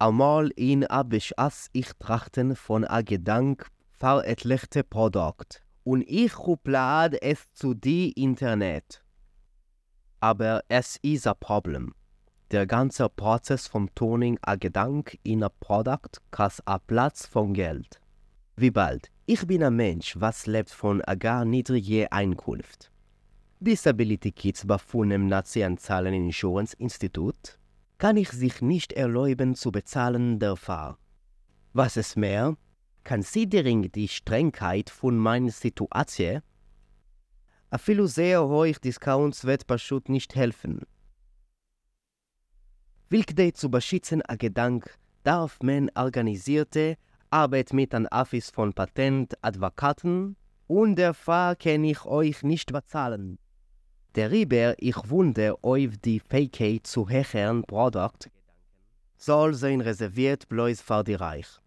einmal in a beschas ich trachten von a Gedank für et lechte Produkt und ich huplad es zu die Internet. Aber es is a Problem. Der ganze Prozess vom Toning a Gedank in a Produkt kas a Platz von Geld. Wie bald? Ich bin ein Mensch, was lebt von a gar niedrige Einkunft. Disability Kids von dem Nationalen Insurance Institut kann ich sich nicht erlauben zu bezahlen dürfen. Was ist mehr, considering die Strengheit von meiner Situation, a viele sehr hohe Discounts wird Paschut nicht helfen. Wilkdei zu beschützen a Gedank darf man organisierte Arbeit mit an Affis von Patent, Advokaten und der Fahr kann ich euch nicht bezahlen. Darüber ich wunde auf die Fähigkeit zu höheren Produkt soll sein reserviert bloß für die Reich.